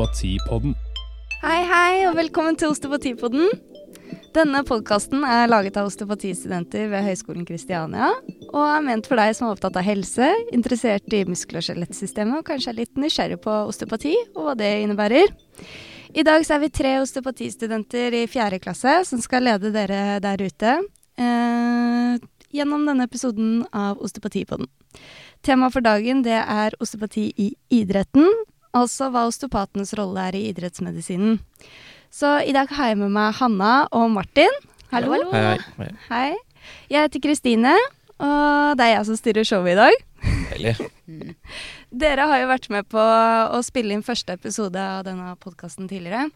Osteopatipodden. Hei, hei, og velkommen til Osteopatipodden. Denne podkasten er laget av osteopatistudenter ved Høgskolen Kristiania, og er ment for deg som er opptatt av helse, interessert i muskel- og skjelettsystemet, og kanskje er litt nysgjerrig på osteopati og hva det innebærer. I dag er vi tre osteopatistudenter i fjerde klasse som skal lede dere der ute eh, gjennom denne episoden av Osteopatipodden. Temaet for dagen det er osteopati i idretten, altså hva osteopatenes rolle er i idrettsmedisinen. Så i dag har jeg med meg Hanna og Martin. Hallo. Hallo. Hei, hei. Hei. Jeg heter Kristine, og det er jeg som styrer showet i dag. Deilig. Dere har jo vært med på å spille inn første episode av denne podkasten tidligere.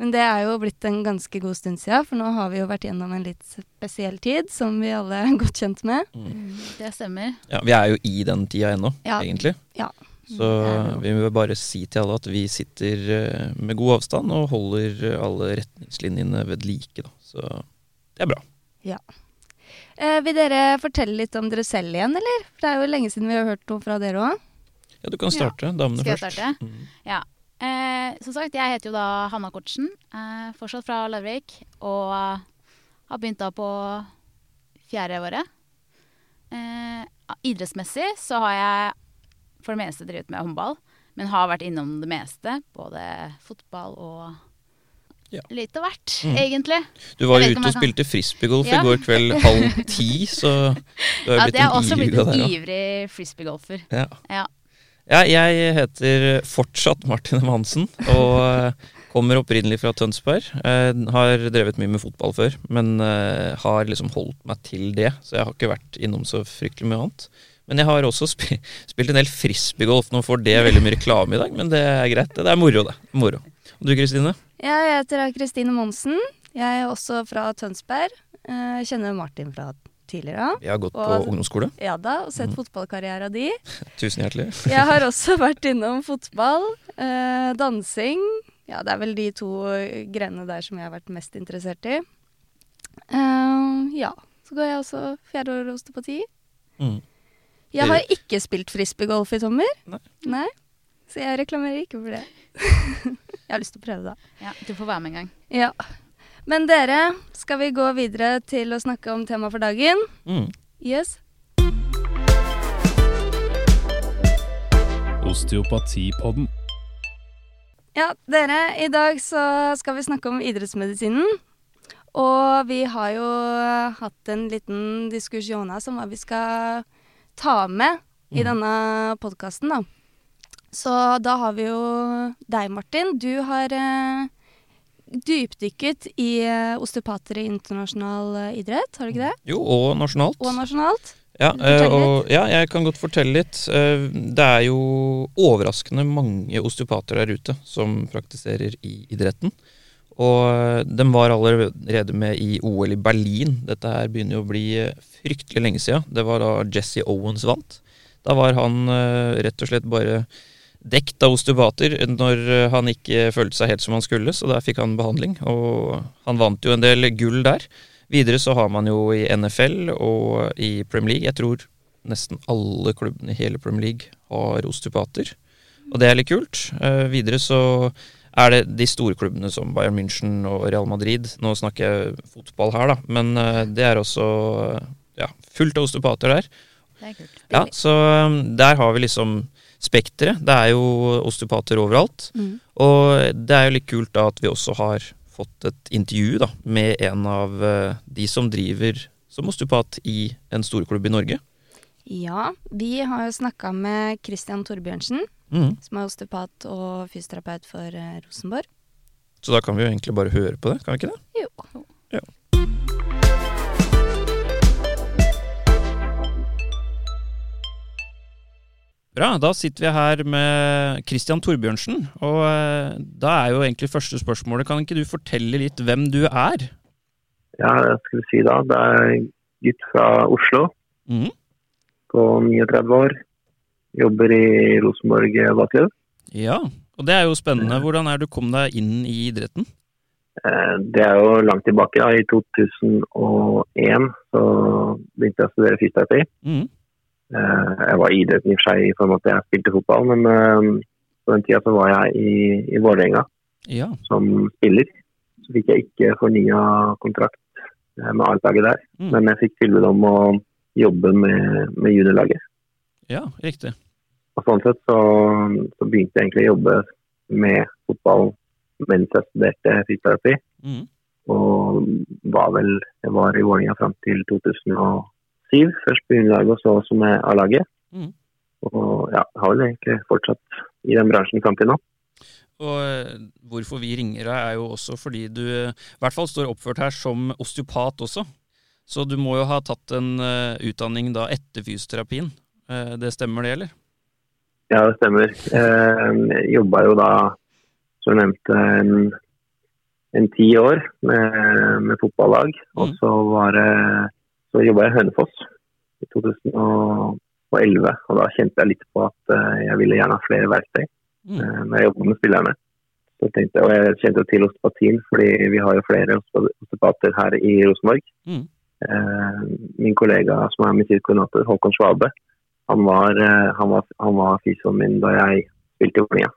Men det er jo blitt en ganske god stund siden, for nå har vi jo vært gjennom en litt spesiell tid, som vi alle er godt kjent med. Mm, Det stemmer. Ja, vi er jo i den tida ennå, Ja. egentlig. Ja. Så vi vil bare si til alle at vi sitter eh, med god avstand og holder eh, alle retningslinjene ved like. Da. Så det er bra. Eh, vil dere fortelle litt om dere selv igjen, eller? For det er jo lenge siden vi har hørt noe fra dere òg. Ja, du kan starte. Damene Skal jeg først. starte? Mm. Ja. Eh, som sagt, jeg heter jo da Hanna Kortsen. Eh, fortsatt fra Larvik. Og har begynt da på fjerde året. Eh, idrettsmessig så har jeg for det meste drevet med håndball. Men har vært innom det meste. Både fotball og Ja. litt av hvert, Mm. egentlig. Du var jo ute og kan... spilte frisbeegolf Ja. i går kveld halv ti, så du har jo Ja, blitt det har også blitt en ivrig frisbeegolfer. Ja. Ja. ja, jeg heter fortsatt Martin Evansen og eh, kommer opprinnelig fra Tønsberg. Jeg har drevet mye med fotball før, men eh, har liksom holdt meg til det, så jeg har ikke vært innom så fryktelig mye annet. Men jeg har også spi spilt en del frisbeegolf. Nå får det veldig mye reklame i dag, men det er greit. Det er moro, det. Moro. Og du Kristine? Ja, jeg heter Kristine Monsen. Jeg er også fra Tønsberg. Eh, Jeg kjenner Martin fra tidligere. Vi har gått på ungdomsskole. Ja da, og sett mm. fotballkarriera di. Tusen hjertelig. Jeg har også vært innom fotball, eh, dansing. Ja, det er vel de to grenene der som jeg har vært mest interessert i. Eh, ja. Så går jeg også fjerde år osteopati. Mm. Jeg har ikke spilt frisbeegolf i sommer. Nei. Nei. Så jeg reklamerer ikke for det. jeg har lyst til å prøve, da. ja, du får være med en gang. Ja. Men dere, skal vi gå videre til å snakke om temaet for dagen? Mm. Yes. Osteopatipodden. Ja, dere, i dag så skal vi snakke om idrettsmedisinen. Og vi har jo hatt en liten diskusjon her om hva vi skal ta med i Mm. denne podkasten, da. Så da har vi jo deg, Martin. Du har eh, dypdykket i eh, osteopater i internasjonal eh, idrett, har du ikke det? Jo, og nasjonalt. Og nasjonalt. Ja, eh, og, ja, jeg kan godt fortelle litt. Det er jo overraskende mange osteopater der ute som praktiserer i idretten. Og eh, de var allerede med i OL i Berlin. Dette her begynner jo å bli eh, fryktelig lenge siden. Det var da Jesse Owens vant. Da var han eh, rett og slett bare dekt av osteopater når han ikke følte seg helt som han skulle, så der fikk han behandling. Og han vant jo en del gull der. Videre så har man jo i NFL og i Premier League Jeg tror nesten alle klubbene i hele Premier League har osteopater. Og det er litt kult. Videre så er det de store klubbene som Bayern München og Real Madrid. Nå snakker jeg fotball her, da, men eh, det er også eh, ja, fullt av osteopater der. Det er kult. Ja, så um, der har vi liksom spekteret. Det er jo osteopater overalt. Mm. Og det er jo litt kult da at vi også har fått et intervju da med en av eh, de som driver som osteopat i en storklubb i Norge. Ja, vi har jo snakka med Christian Torbjørnsen, Mhm. som er osteopat og fysioterapeut for eh, Rosenborg. Så da kan vi jo egentlig bare høre på det, kan vi ikke det? Jo. Ja. Bra, da sitter vi her med Christian Torbjørnsen. Og eh, da er jo egentlig første spørsmålet, kan ikke du fortelle litt hvem du er? Ja, jeg skulle si da. Det er gutt fra Oslo Mm. på 39 år. Jobber i Rosenborg Bakklubb. Ja, og det er jo spennende. Hvordan er det du kom deg inn i idretten? Eh, Det er jo langt tilbake. da. I 2001 så begynte jeg å studere fysioterapi. Mhm. Eh, Jeg var i idretten i og for seg i form av at jeg spilte fotball, men eh, På den tida så var jeg i, i Vålerenga Ja. som spiller. Så fikk jeg ikke fornya kontrakt eh, med A-laget der, Mm. men jeg fikk tilbud om å jobbe med, med juniorlaget. Ja, riktig. Og sånn sett så, så begynte jeg egentlig å jobbe med fotball mens jeg studerte fysioterapi. Mm. Og var vel Jeg var i Vålerenga fram til 2007. Først på juniorlaget og så som med A-laget. Mm. Og ja, har vel egentlig fortsatt i den bransjen fram til nå. Og eh, hvorfor vi ringer deg, er jo også fordi du eh, i hvert fall står oppført her som osteopat også. Så du må jo ha tatt en eh, utdanning da etter fysioterapien. Eh, det stemmer det, eller? Ja, det stemmer. Eh, Jeg jobba jo da, som jeg nevnte, en, en ti år med, med fotballag. Og Mm. så var det Så jobba jeg i Hønefoss i 2011. Og da kjente jeg litt på at eh, jeg ville gjerne ha flere verktøy Mm. når jeg jobba med spillerne. Så tenkte jeg, og jeg kjente jo til osteopatien, fordi vi har jo flere osteopater her i Rosenborg. Mm. Min kollega som er medisinkoordinator, Håkon Svabe, han var, eh, han var, han var fysioen min da jeg spilte i Vålerenga.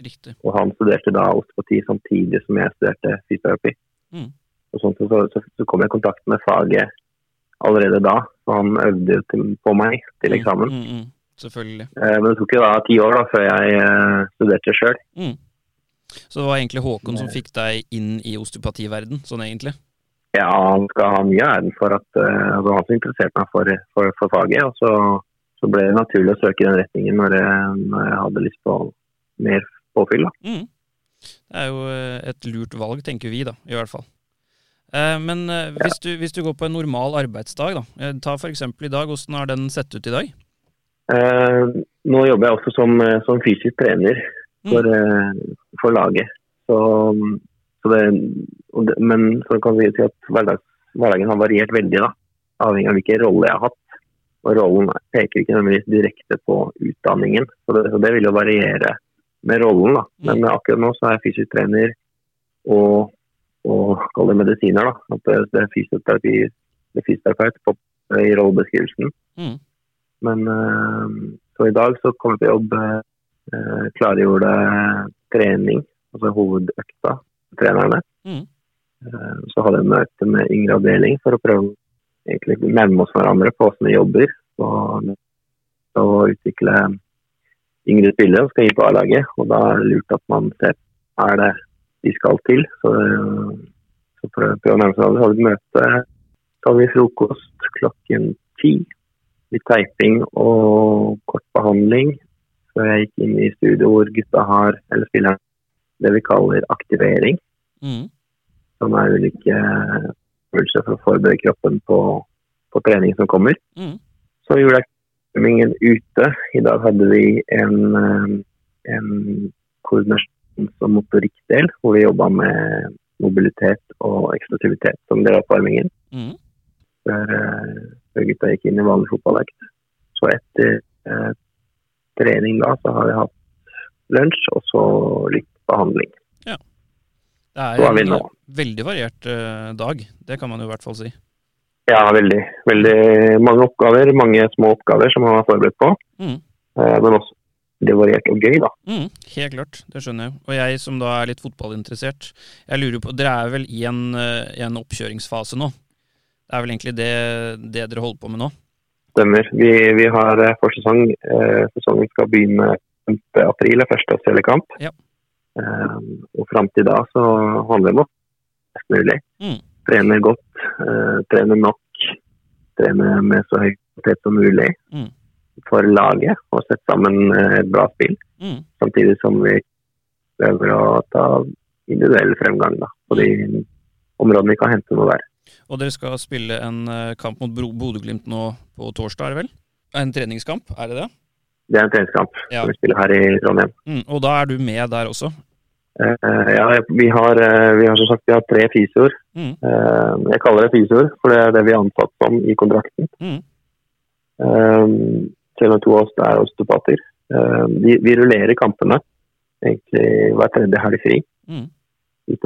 Riktig. Og han studerte da osteopati samtidig som jeg studerte fysioterapi. Mm. Og sånt, så, så, så kom jeg i kontakt med faget allerede da, så han øvde til, på meg til eksamen. Mm, mm, mm. Selvfølgelig. Eh, men det tok jo da ti år da, før jeg eh, studerte sjøl. Mm. Så det var egentlig Håkon som fikk deg inn i osteopativerden, sånn egentlig? Ja, han skal ha mye æren for at uh, altså han som interesserte meg for, for, for faget. Og så, så ble det naturlig å søke i den retningen når jeg, når jeg hadde lyst på mer påfyll. Mm. Det er jo eh, et lurt valg, tenker vi da, i hvert fall. Eh, Men eh, hvis, du, hvis du går på en normal arbeidsdag, da, eh, ta eksempel i dag, hvordan har den sett ut i dag? Eh, nå jobber jeg også som, eh, som fysisk trener for, eh, for laget. Så, så det, det, men så kan vi si at hverdagen har variert veldig, da, avhengig av hvilken rolle jeg har hatt. Og rollen peker ikke nødvendigvis direkte på utdanningen, så det, så det vil jo variere med rollen. da. Men akkurat nå så er jeg fysisk trener og, og kall det medisiner. da. At det, det er fysioterapi, det er fysioterapeut på, i rollebeskrivelsen. Mm. Men eh, så i dag så kommer jeg til jobb, eh, klargjorde trening, altså hovedøkta, trenerne. Mm. Eh, så hadde jeg møte med yngre avdeling for å prøve egentlig nærme oss hverandre på hvordan vi jobber. Og, og utvikle yngre spillere som skal inn på A-laget. Og da er det lurt at man ser er det de skal til. Så, så prøve å nærme seg hverandre. Hadde et møte, så hadde vi frokost klokken ti litt teiping og kort behandling før jeg gikk inn i studio hvor gutta har, eller spiller det vi kaller aktivering. Mm. Som er ulike øvelser for å forberede kroppen på, på trening som kommer. Mm. Så gjorde jeg aktiveringen ute. I dag hadde vi en, eh, en koordinasjons- og motorikkdel hvor vi jobba med mobilitet og eksplosivitet som del av oppvarmingen. Mm. før, eh, før gutta gikk inn i vanlig fotballøkt. Så etter eh, trening da, så har vi hatt lunsj og så litt behandling. Det er en veldig variert eh, dag, det kan man jo i hvert fall si. Ja, veldig. Veldig mange oppgaver, mange små oppgaver som man har forberedt på. Mm. Eh, men også det variert og gøy, da. Mm, helt klart, det skjønner jeg. Og jeg som da er litt fotballinteressert, jeg lurer på, dere er vel i en, eh, i en oppkjøringsfase nå? Det er vel egentlig det, det dere holder på med nå? Stemmer. Vi, vi har forsesong. Eh, sesongen skal begynne 5. april, første seriekamp. Ja. Eh, og fram til da så handler det om å mest mulig. Mm. Trene godt, eh, trene nok, trene med så høy kvalitet som mulig Mm. for laget og sette sammen eh, et bra spill. Mm. Samtidig som vi prøver å ta individuell fremgang da, på de områdene vi kan hente noe der. Og dere skal spille en kamp mot Bodø-Glimt nå på torsdag, er det vel? En treningskamp, er det det? Det er en treningskamp Ja. som vi spiller her i Trondheim. Mm. Og da er du med der også? Uh, ja, vi har, uh, vi har som sagt vi har tre fysioer. Mm. Uh, jeg kaller det fysioer, for det er det vi er ansatt som i kontrakten. Mm. Selv om to av oss er osteopater. Vi, vi rullerer kampene egentlig hver tredje helg fri. Mm.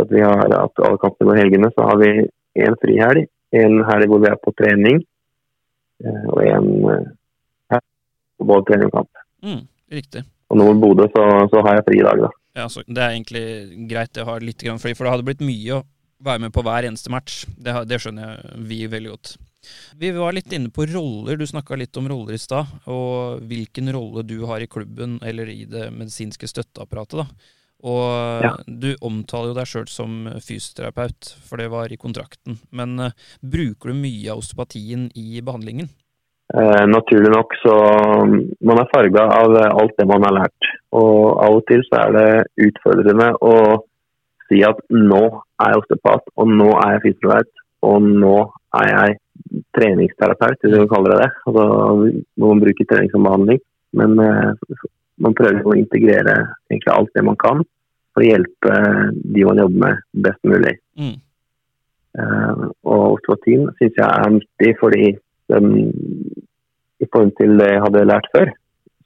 At vi har hatt alle kampene og helgene, så har vi én frihelg. En helg hvor vi er på trening, og en på både trening og kamp. Mm. Riktig. Og nå i Bodø så, så har jeg fri i dag, da. Ja, så Det er egentlig greit å har litt grann fri, for det hadde blitt mye å være med på hver eneste match. Det, det skjønner jeg vi veldig godt. Vi var litt inne på roller. Du snakka litt om roller i stad, og hvilken rolle du har i klubben eller i det medisinske støtteapparatet. da. Og Ja. du omtaler jo deg sjøl som fysioterapeut, for det var i kontrakten. Men uh, bruker du mye av osteopatien i behandlingen? Eh, naturlig nok så um, man er farga av eh, alt det man har lært. Og av og til så er det utfordrende å si at nå er jeg osteopat, og nå er jeg fysioterapeut, og nå er jeg treningsterapeut, hvis vi kaller det det. Altså, man bruker trening som behandling. Men eh, man prøver å integrere egentlig alt det man kan for å hjelpe de man jobber med, best mulig. Mm. Eh, og osteopatien syns jeg er nyttig fordi den, i forhold til det jeg hadde lært før,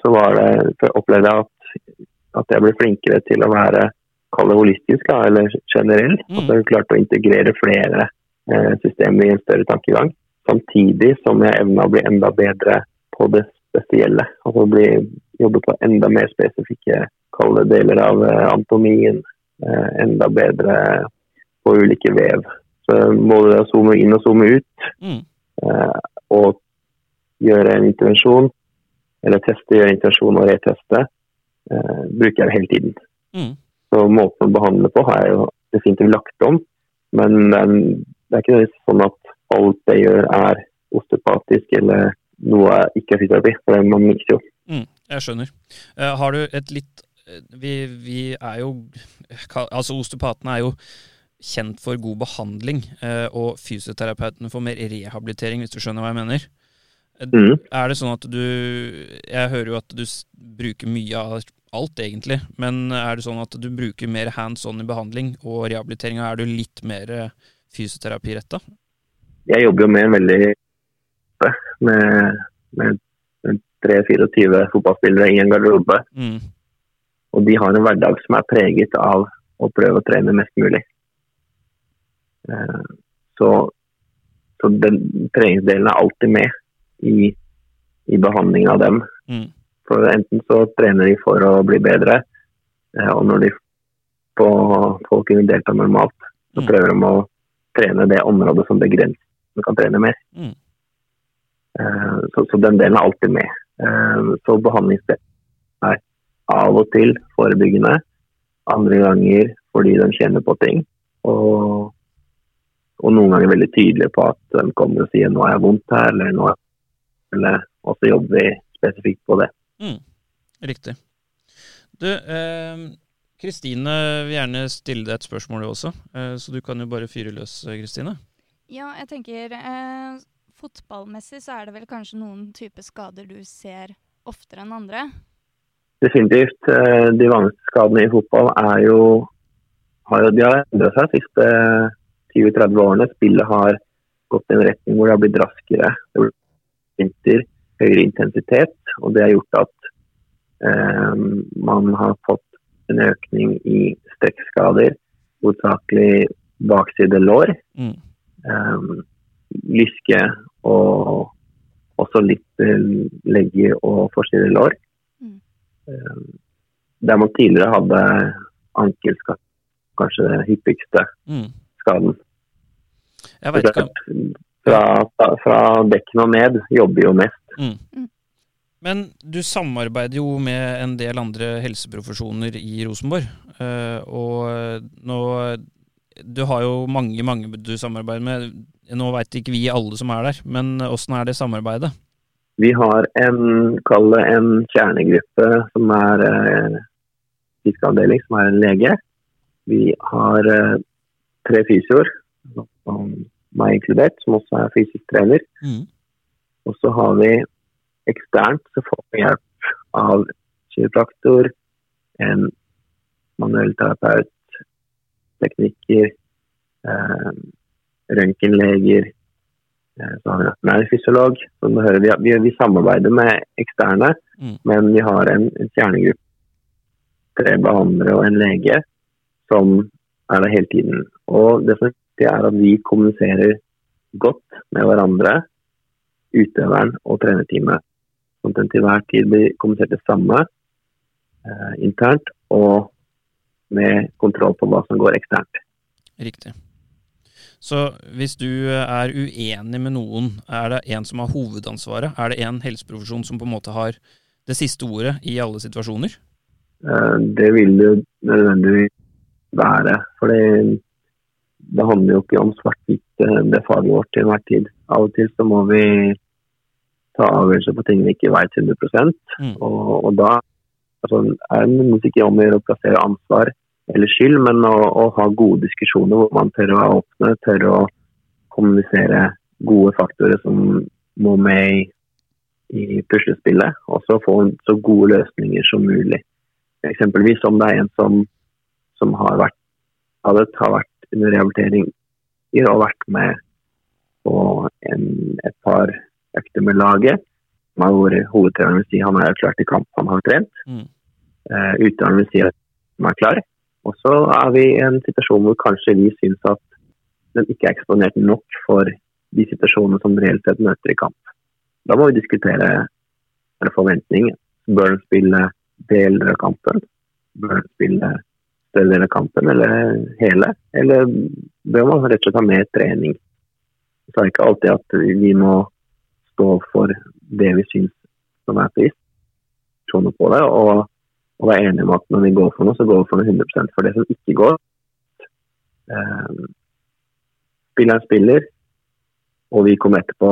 så var det, så opplevde jeg at, at jeg ble flinkere til å være kall holistisk, da, eller generell. Mm. At jeg klarte å integrere flere eh, systemer i en større tankegang. Samtidig som jeg evna å bli enda bedre på det spesielle. Altså bli, jobbe på enda mer spesifikke kalde deler av eh, anatomien. Eh, enda bedre på ulike vev. Så både det å zoome inn og zoome ut, Mm. eh, og gjøre en intervensjon, eller teste, gjøre intervensjon og reteste, eh, bruker jeg hele tiden. Mm. Så måten å behandle på har jeg jo definitivt lagt om, men eh, det er ikke sånn at alt jeg gjør er osteopatisk eller noe jeg ikke er fysioterapi, for man mikser jo. Mm, jeg skjønner. Uh, har du et litt eh, vi, vi er jo Altså, osteopatene er jo kjent for god behandling, eh, og fysioterapeutene får mer rehabilitering, hvis du skjønner hva jeg mener. Mm. Er det sånn at du Jeg hører jo at du bruker mye av alt, egentlig, men er det sånn at du bruker mer hands on i behandling og rehabilitering, og er du litt mer eh, fysioterapiretta? Jeg jobber jo med en veldig med, med, med 3-24 fotballspillere i en garderobe. Mm. Og de har en hverdag som er preget av å prøve å trene mest mulig. Eh, Så, så den treningsdelen er alltid med i, i behandlingen av dem. Mm. For enten så trener de for å bli bedre, eh, og når de på får kunne delta normalt, så Mm. prøver de å trene det området som begrenser de kan trene mer. Mm. Eh, Så, så den delen er alltid med. Så behandlingsdelen er av og til forebyggende, andre ganger fordi de kjenner på ting. Og, og noen ganger veldig tydelige på at de kommer og sier 'nå har jeg vondt her', eller 'nå eller, Og så jobber vi spesifikt på det. Mm, riktig. Du, eh, Kristine vil gjerne stille deg et spørsmål, også. Eh, så du kan jo bare fyre løs, eh, Kristine. Ja, jeg tenker eh, Fotballmessig så er det vel kanskje noen type skader du ser oftere enn andre? Definitivt. eh, De vanligste skadene i fotball er jo har jo, de har endret seg de siste 20-30 årene. Spillet har gått i en retning hvor det har blitt raskere. Det har blitt høyere intensitet, og det har gjort at eh, man har fått en økning i strekkskader, hovedsakelig bakside lår, Mm. eh, lyske og også litt eh, legge og forside lår. Mm. Eh, der man tidligere hadde ankelskatt, kanskje det hyppigste Mm. Skaden. Jeg vet ikke Fra, fra, dekken og ned jobber jo mest. mm. Men du samarbeider jo med en del andre helseprofesjoner i Rosenborg. eh, og nå Du har jo mange, mange du samarbeider med. Nå veit ikke vi alle som er der, men åssen er det samarbeidet? Vi har en, kall det en kjernegruppe som er eh, fiskeavdeling, som er en lege. Vi har eh, tre fysioer, meg inkludert, som også er fysisk trener. Mm. Og så har vi eksternt så får vi hjelp av kiropraktor, en manuellterapeut, teknikker, eh, røntgenleger. Eh, så har vi en ernæringsfysiolog. Som du hører, vi, vi, vi samarbeider med eksterne, Mm. men vi har en, en kjernegruppe, tre behandlere og en lege, som er der hele tiden. Og det som er viktig er at vi kommuniserer godt med hverandre, utøveren og trenerteamet. Sånn at den til hver tid blir kommunisert det samme. eh, internt, og med kontroll på hva som går eksternt. Riktig. Så hvis du er uenig med noen, er det en som har hovedansvaret? Er det en helseprofesjon som på en måte har det siste ordet i alle situasjoner? Eh, Det vil det nødvendigvis være. For det, handler jo ikke om svart-hvitt, eh, det faget vårt til enhver tid. Av og til så må vi ta avgjørelser på ting vi ikke vet 100 Mm. og, og da altså, er det ikke om å gjøre å plassere ansvar eller skyld, men å, å ha gode diskusjoner hvor man tør å være åpne, tør å kommunisere gode faktorer som må med i, i puslespillet, og så få en så gode løsninger som mulig. Eksempelvis om det er en som, som har vært har vært under rehabilitering og vært med på en, et par økter med laget, hvor hovedtreneren vil si han er erklært i kamp, han har trent. Mm. Uh, Utøveren vil si at han er klar. Og så er vi i en situasjon hvor kanskje vi syns at den ikke er eksponert nok for de situasjonene som reelt sett møter i kamp. Da må vi diskutere forventninger. Bør den spille deler av kampen? Bør den spille del av kampen, eller hele? Eller bør man rett og slett ha mer trening? Så er det ikke alltid at vi må stå for det vi syns som er pris på det, og, og være enige om at når vi går for noe, så går vi for noe 100 For det som ikke går eh, Spilleren spiller, og vi kommer etterpå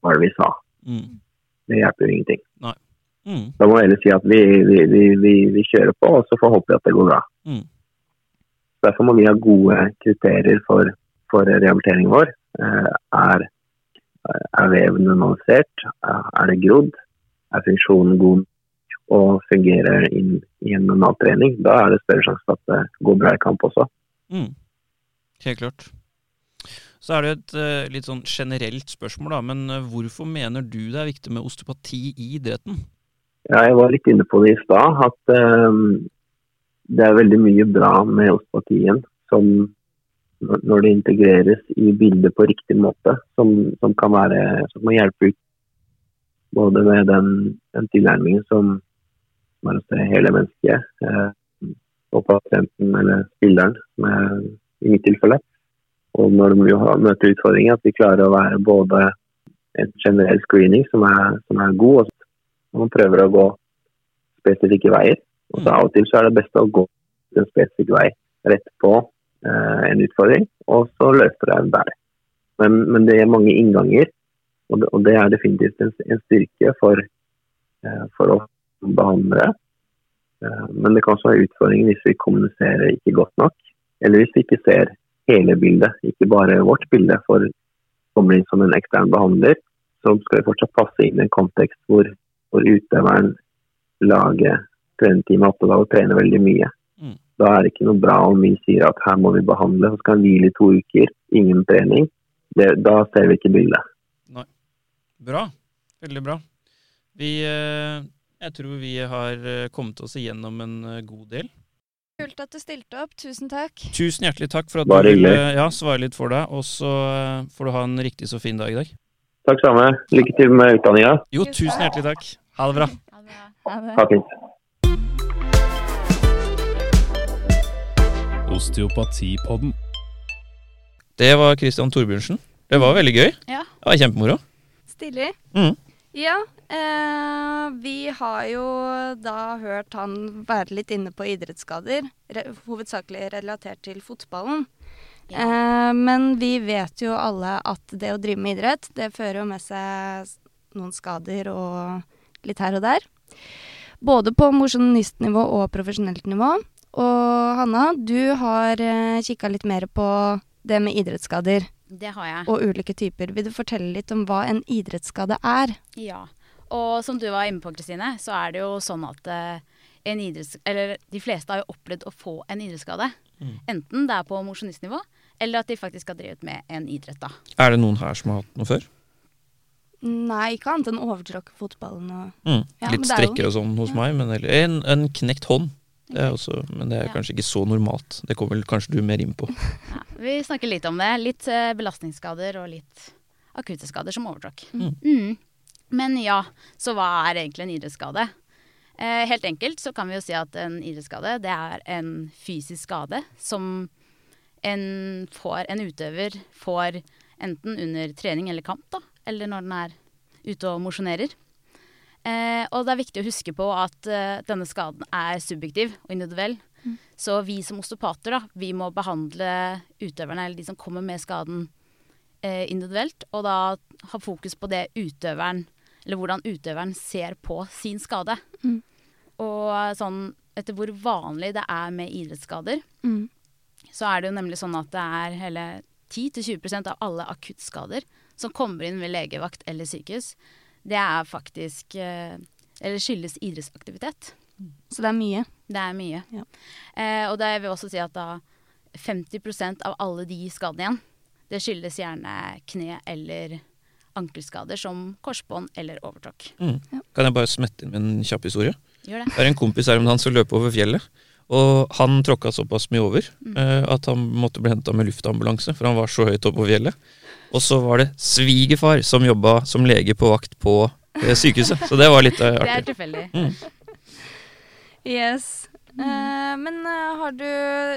hva det vi sa. Mm. Det hjelper jo ingenting. Mm. Da må vi heller si at vi, vi, vi, vi, kjører på, og så får håpe at det går bra. Mm. Derfor må vi ha gode kriterier for, for rehabiliteringen vår. Eh, Er, er veven normalisert? Er det grodd? Er funksjonen god og fungerer inn i en normal trening? Da er det større sjanse for at det går bra i kamp også. Mm. Helt klart. Så er det et eh, litt sånn generelt spørsmål, da, men eh, hvorfor mener du det er viktig med osteopati i idretten? Ja, jeg var litt inne på det i stad, at eh, det er veldig mye bra med osteopatien som når det integreres i bildet på riktig måte, som, som kan være, som må hjelpe ut både med den, den tilnærmingen som, som er hele mennesket, eh, og pasienten eller spilleren, som er i mitt tilfelle. Og når har- møter utfordringer, at vi klarer å være både en generell screening som er, som er god, og og man prøver å gå spesifikke veier. Og så Av og til så er det best å gå en spesifikk vei rett på eh, en utfordring, og så løser det der. Men, men det er mange innganger, og det, og det er definitivt en, en styrke for, eh, for oss behandlere. Eh, men det kan også være utfordringer hvis vi kommuniserer ikke godt nok, eller hvis vi ikke ser hele bildet, ikke bare vårt bilde. For kommer inn som en ekstern behandler, så skal vi fortsatt passe inn i en kontekst hvor hvor utøveren, laget, trenerteamet er opptatt av å trene veldig mye. Mm. Da er det ikke noe bra om vi sier at her må vi behandle, så skal han hvile i to uker, ingen trening. Det, da ser vi ikke bildet. Bra. Veldig bra. Vi eh, Jeg tror vi har eh, kommet oss igjennom en eh, god del. Kult at du stilte opp. Tusen takk. Tusen hjertelig takk for at Bare du ville ja, svare litt for deg, og så får du ha en riktig så fin dag i dag. Takk samme. Lykke til med utdanninga. Jo, Tusen tusen hjertelig takk. Ha det bra. Ha det. Ha det. Ha fint. Osteopatipodden. Det var Christian Torbjørnsen. Det var veldig gøy. Ja. Det var kjempemoro. Stilig. Mm. Ja, eh, vi har jo da hørt han være litt inne på idrettsskader, re hovedsakelig relatert til fotballen. Eh, men vi vet jo alle at det å drive med idrett, det fører jo med seg noen skader og litt her og der. Både på mosjonistnivå og profesjonelt nivå. Og Hanna, du har eh, kikka litt mer på det med idrettsskader Det har jeg. og ulike typer. Vil du fortelle litt om hva en idrettsskade er? Ja. Og som du var inne på, Kristine, så er det jo sånn at eh, en idretts... Eller de fleste har jo opplevd å få en idrettsskade. Mm. Enten det er på mosjonistnivå, eller at de faktisk har drevet med en idrett, da. Er det noen her som har hatt noe før? Nei, ikke annet enn overtråkke fotballen og Mm. Ja, Litt er strekker og sånn hos ja. meg, men en, en knekt hånd. Det er også, men det er Ja. kanskje ikke så normalt. Det kommer vel kanskje du mer inn på. Ja, vi snakker litt om det. Litt eh, belastningsskader og litt akutte skader som overtråkk. Mm. Mm. Men ja, så hva er egentlig en idrettsskade? Eh, helt enkelt så kan vi jo si at en idrettsskade det er en fysisk skade som en, får, en utøver får enten under trening eller kamp, da, eller når den er ute og mosjonerer. Eh, og det er viktig å huske på at eh, denne skaden er subjektiv og individuell. Så vi som osteopater da, vi må behandle utøverne, eller de som kommer med skaden, eh, individuelt. Og da ha fokus på det utøveren, eller hvordan utøveren ser på sin skade. Mm. Og sånn etter hvor vanlig det er med idrettsskader, Mm. så er det jo nemlig sånn at det er hele 10-20% av alle akuttskader som kommer inn ved legevakt eller sykehus, det er faktisk eh, Eller skyldes idrettsaktivitet. Så det er mye. Det er mye. Ja. Eh, og det vil også si at da 50% av alle de skadene igjen, det skyldes gjerne kne- eller ankelskader som korsbånd eller overtråkk. Mm. Ja. Kan jeg bare smette inn med en kjapp historie? Gjør det. Det er en kompis her om dagen som løp over fjellet. Og han tråkka såpass mye over eh, at han måtte bli henta med luftambulanse, for han var så høyt oppe på fjellet. Og så var det svigerfar som jobba som lege på vakt på eh, sykehuset. Så det var litt artig. Det er tilfeldig. Mm. Yes. Eh, men uh, har du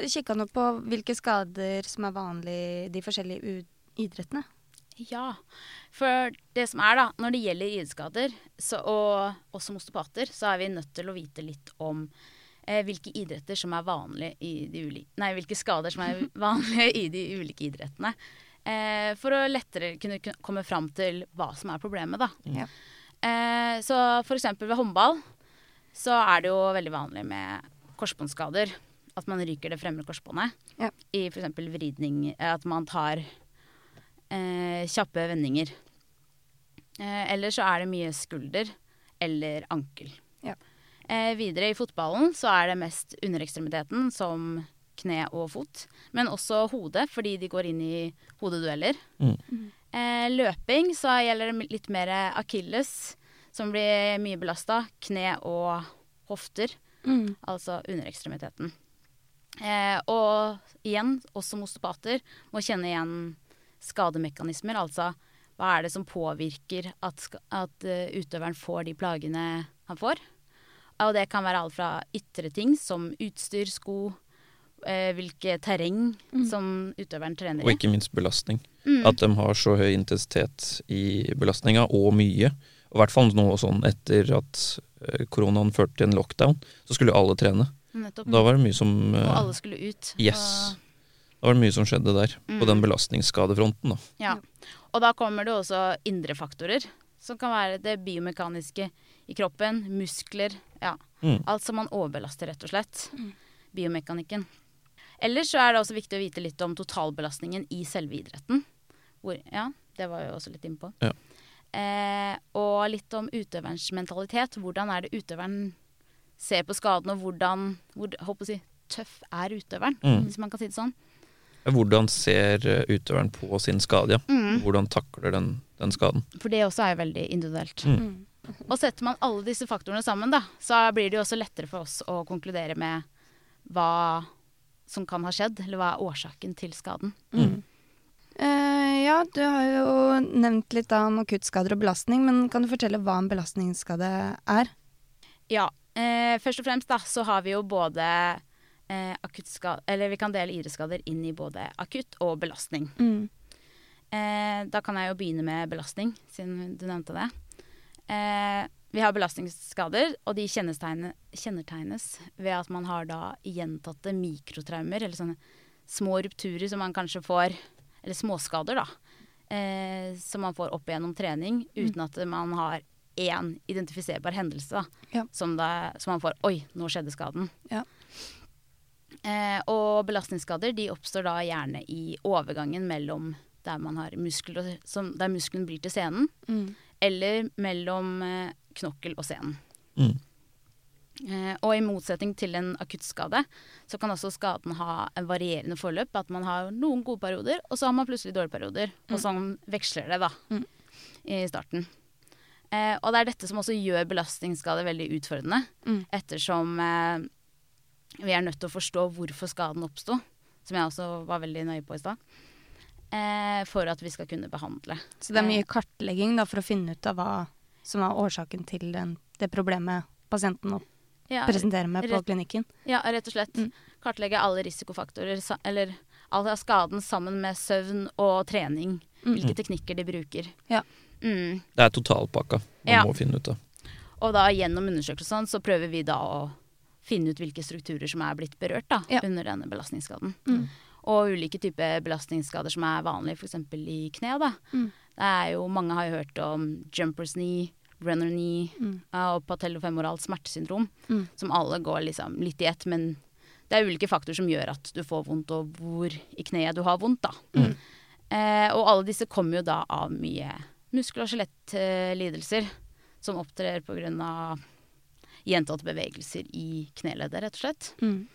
kikka noe på hvilke skader som er vanlige i de forskjellige u- idrettene? Ja, for det som er da, når det gjelder idrettsskader, så, og også som osteopater, så er vi nødt til å vite litt om eh, hvilke idretter som er vanlige i de ulike Nei, hvilke skader som er vanlige i de ulike idrettene. Eh, for å lettere kunne komme fram til hva som er problemet, da. Ja. Eh, så eksempel ved håndball så er det jo veldig vanlig med korsbåndskader. At man ryker det fremre korsbåndet. Ja. I f.eks. vridning. eh, At man tar eh, kjappe vendinger. Eh, eller så er det mye skulder eller ankel. Ja. Eh, videre i fotballen så er det mest underekstremiteten som kne og fot. Men også hodet, fordi de går inn i hodedueller. Mm. Eh, løping så gjelder det litt mer akilles, som blir mye belasta. Kne og hofter, Mm. altså underekstremiteten. Eh, og igjen, også osteopater må kjenne igjen skademekanismer. Altså hva er det som påvirker at, at uh, utøveren får de plagene han får. Og det kan være alt fra ytre ting som utstyr, sko, eh, hvilke terreng som utøveren trener i. Og ikke minst belastning. Mm. At de har så høy intensitet i belastninga, og mye. Og I hvert fall nå sånn etter at eh, koronaen førte til en lockdown, så skulle alle trene. Nettopp. Da var det mye som Og eh, alle skulle ut. Yes. Og, Da var det mye som skjedde der, på Mm. den belastningsskadefronten. da. ja. og da kommer det også indre faktorer, som kan være det biomekaniske i kroppen, muskler, ja. Mm. Alt som man overbelaster, rett og slett. Mm. Biomekanikken. Ellers så er det også viktig å vite litt om totalbelastningen i selve idretten. Hvor, ja, det var jeg også litt inne på. Ja. Eh, og litt om utøverens mentalitet. Hvordan er det utøveren ser på skaden, og hvordan hvor, håper å si, tøff er utøveren, Mm. hvis man kan si det sånn. Hvordan ser eh, utøveren på sin skade? Ja? Mm. Hvordan takler den, den skaden? For det også er jo veldig individuelt. Mm. Mm. Og setter man alle disse faktorene sammen, da, så blir det jo også lettere for oss å konkludere med hva som kan ha skjedd, eller hva er årsaken til skaden. Mm. Uh, ja, du har jo nevnt litt om akuttskader og belastning, men kan du fortelle hva en belastningsskade er? Ja, uh, først og fremst da, så har vi jo både uh, akuttskader eller vi kan dele idrettsskader inn i både akutt og belastning. Mm. Eh, da kan jeg jo begynne med belastning, siden du nevnte det. Eh, vi har belastningsskader, og de kjennetegnes ved at man har da gjentatte mikrotraumer, eller sånne små rupturer som man kanskje får, eller småskader da, eh, som man får opp gjennom trening, uten at man har én identifiserbar hendelse da, Ja. som, da, som man får, oi, nå skjedde skaden. Ja. Eh, og belastningsskader de oppstår da gjerne i overgangen mellom der man har muskler, som, der muskelen blir til senen, Mm. Eller mellom eh, knokkel og senen. Mm. Eh, og i motsetning til en akuttskade, så kan også skaden ha en varierende forløp. At man har noen gode perioder, og så har man plutselig dårlige perioder. Og sånn veksler det, da, Mm. i starten. Eh, og det er dette som også gjør belastningsskade veldig utfordrende. Mm. Ettersom eh, vi er nødt til å forstå hvorfor skaden oppsto, som jeg også var veldig nøye på i stad. Eh, for at vi skal kunne behandle. Så det er mye kartlegging da, for å finne ut av hva som er årsaken til den, det problemet pasienten Ja, presenterer med på rett- klinikken. Ja, rett og slett. Mm. Kartlegge alle risikofaktorer, eller all skaden sammen med søvn og trening. Mm. Hvilke teknikker de bruker. Ja. Mm. Det er totalpakka man Ja. må finne ut av. Og da gjennom undersøkelsen så prøver vi da å finne ut hvilke strukturer som er blitt berørt da, Ja. under denne belastningsskaden. Mm. Og ulike typer belastningsskader som er vanlige, f.eks. i kne. Da. Mm. Det er jo, mange har jo hørt om jumpers knee, runner knee Mm. og patellofemoralt smertesyndrom, Mm. som alle går liksom litt i ett. Men det er ulike faktorer som gjør at du får vondt, og hvor i kneet du har vondt. da. Mm. Eh, og alle disse kommer jo da av mye muskel- og skjelettlidelser som opptrer pga. gjentatte bevegelser i kneleddet, rett og slett. Mm.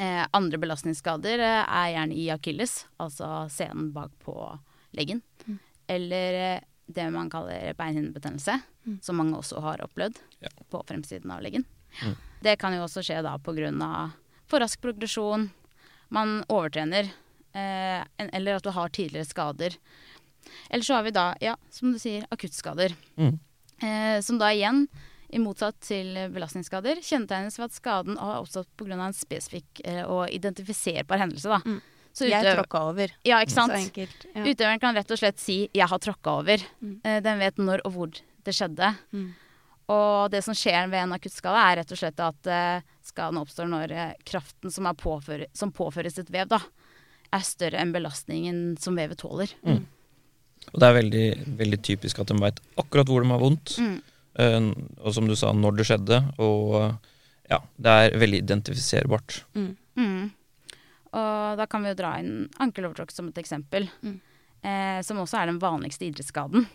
Eh, andre belastningsskader eh, er gjerne i akilles, altså senen bak på leggen. Mm. Eller eh, det man kaller beinhinnebetennelse, Mm. som mange også har opplevd Ja. på fremsiden av leggen. Mm. Det kan jo også skje da pga. for rask progresjon, man overtrener, eh, eller at du har tidligere skader. Eller så har vi da, ja, som du sier, akuttskader. Mm. Eh, som da igjen, i motsatt til belastningsskader, kjennetegnes ved at skaden har oppstått pga. en spesifikk eh, og identifiserbar hendelse. Da. Mm. Så Jeg tråkka over. Ja, ikke sant? Så enkelt. Ja. Utøveren kan rett og slett si 'jeg har tråkka over'. Mm. Eh, den vet når og hvor det skjedde. Mm. Og det som skjer ved en akuttskade, er rett og slett at eh, skaden oppstår når kraften som, er påføre, som påføres et vev, da, er større enn belastningen som vevet tåler. Og det er veldig, veldig typisk at de veit akkurat hvor de har vondt, Mm. Eh, og som du sa, når det skjedde. Og ja, det er veldig identifiserbart. Mm. Mm. Og da kan vi jo dra inn ankelovertråkk som et eksempel. Mm. Eh, som også er den vanligste idrettsskaden.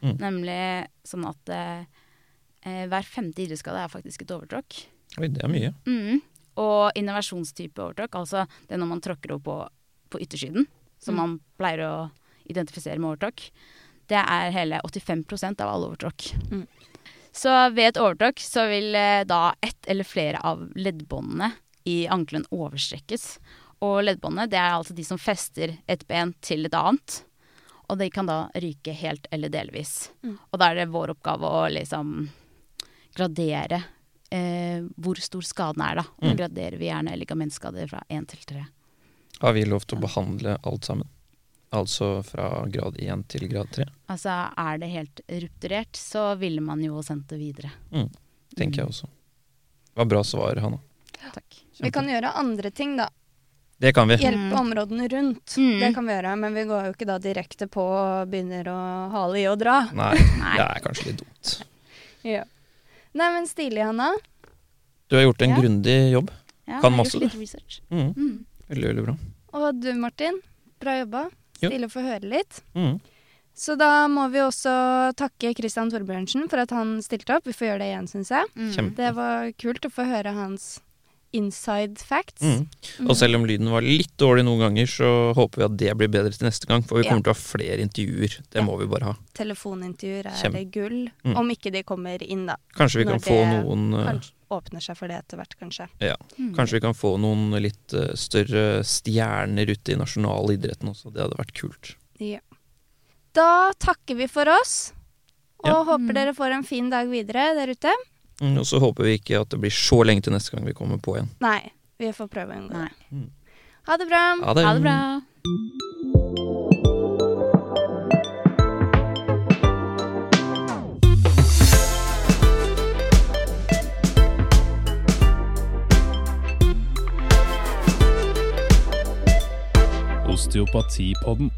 Mm. Nemlig sånn at eh, eh, hver femte idrettsskade er faktisk et overtråkk. Oi, det er mye. Mm. Og innovasjonstype overtråkk, altså det er når man tråkker opp på, på yttersiden, som Mm. man pleier å identifisere med overtråkk, det er hele 85% av alle overtråkk. Mm. Så ved et overtråkk så vil eh, da ett eller flere av leddbåndene i ankelen overstrekkes. Og leddbåndene det er altså de som fester et ben til et annet. Og de kan da ryke helt eller delvis. Mm. Og da er det vår oppgave å liksom gradere eh, hvor stor skaden er, da. Og Mm. graderer vi gjerne ligamentskader fra én til tre. Har vi lov til å behandle alt sammen? Altså fra grad 1 til grad 3, Altså er det helt rupturert, så ville man jo sendt det videre. tenker jeg også. Det var bra svar, Hanna. Takk. Vi kan gjøre andre ting, da. Det kan vi. Hjelpe Mm. områdene rundt. Mm. Det kan vi gjøre, men vi går jo ikke da direkte på og begynner å hale i og dra. Nei, Nei. det er kanskje litt dumt. Ja. Nei, men stilig, Hanna. Du har gjort en Ja. grundig jobb. Ja, Kan masse, research. Mm. Mm. Veldig, veldig bra. Og du, Martin. Bra jobba. Stilig å få høre litt. Mm. Så da må vi også takke Christian Torbjørnsen for at han stilte opp. Vi får gjøre det igjen, syns jeg. Mm. Det var kult å få høre hans inside facts. Mm. Og selv om lyden var litt dårlig noen ganger, så håper vi at det blir bedre til neste gang. For vi Ja. kommer til å ha flere intervjuer. Det Ja. må vi bare ha. Telefonintervjuer er Kjem. gull. Mm. Om ikke de kommer inn, da. Kanskje vi Når kan få det noen eh, åpner seg for det etter hvert, kanskje. Ja, Mm. kanskje vi kan få noen litt eh, større stjerner ute i nasjonalidretten også. Det hadde vært kult. Ja. Da takker vi for oss. Og Ja. håper Mm. dere får en fin dag videre der ute. Mm, og så håper vi ikke at det blir så lenge til neste gang vi kommer på igjen. Nei, vi får prøve å unngå Nei. det. Mm. Ha det bra. Ha det. Ha det bra. Osteopatipodden.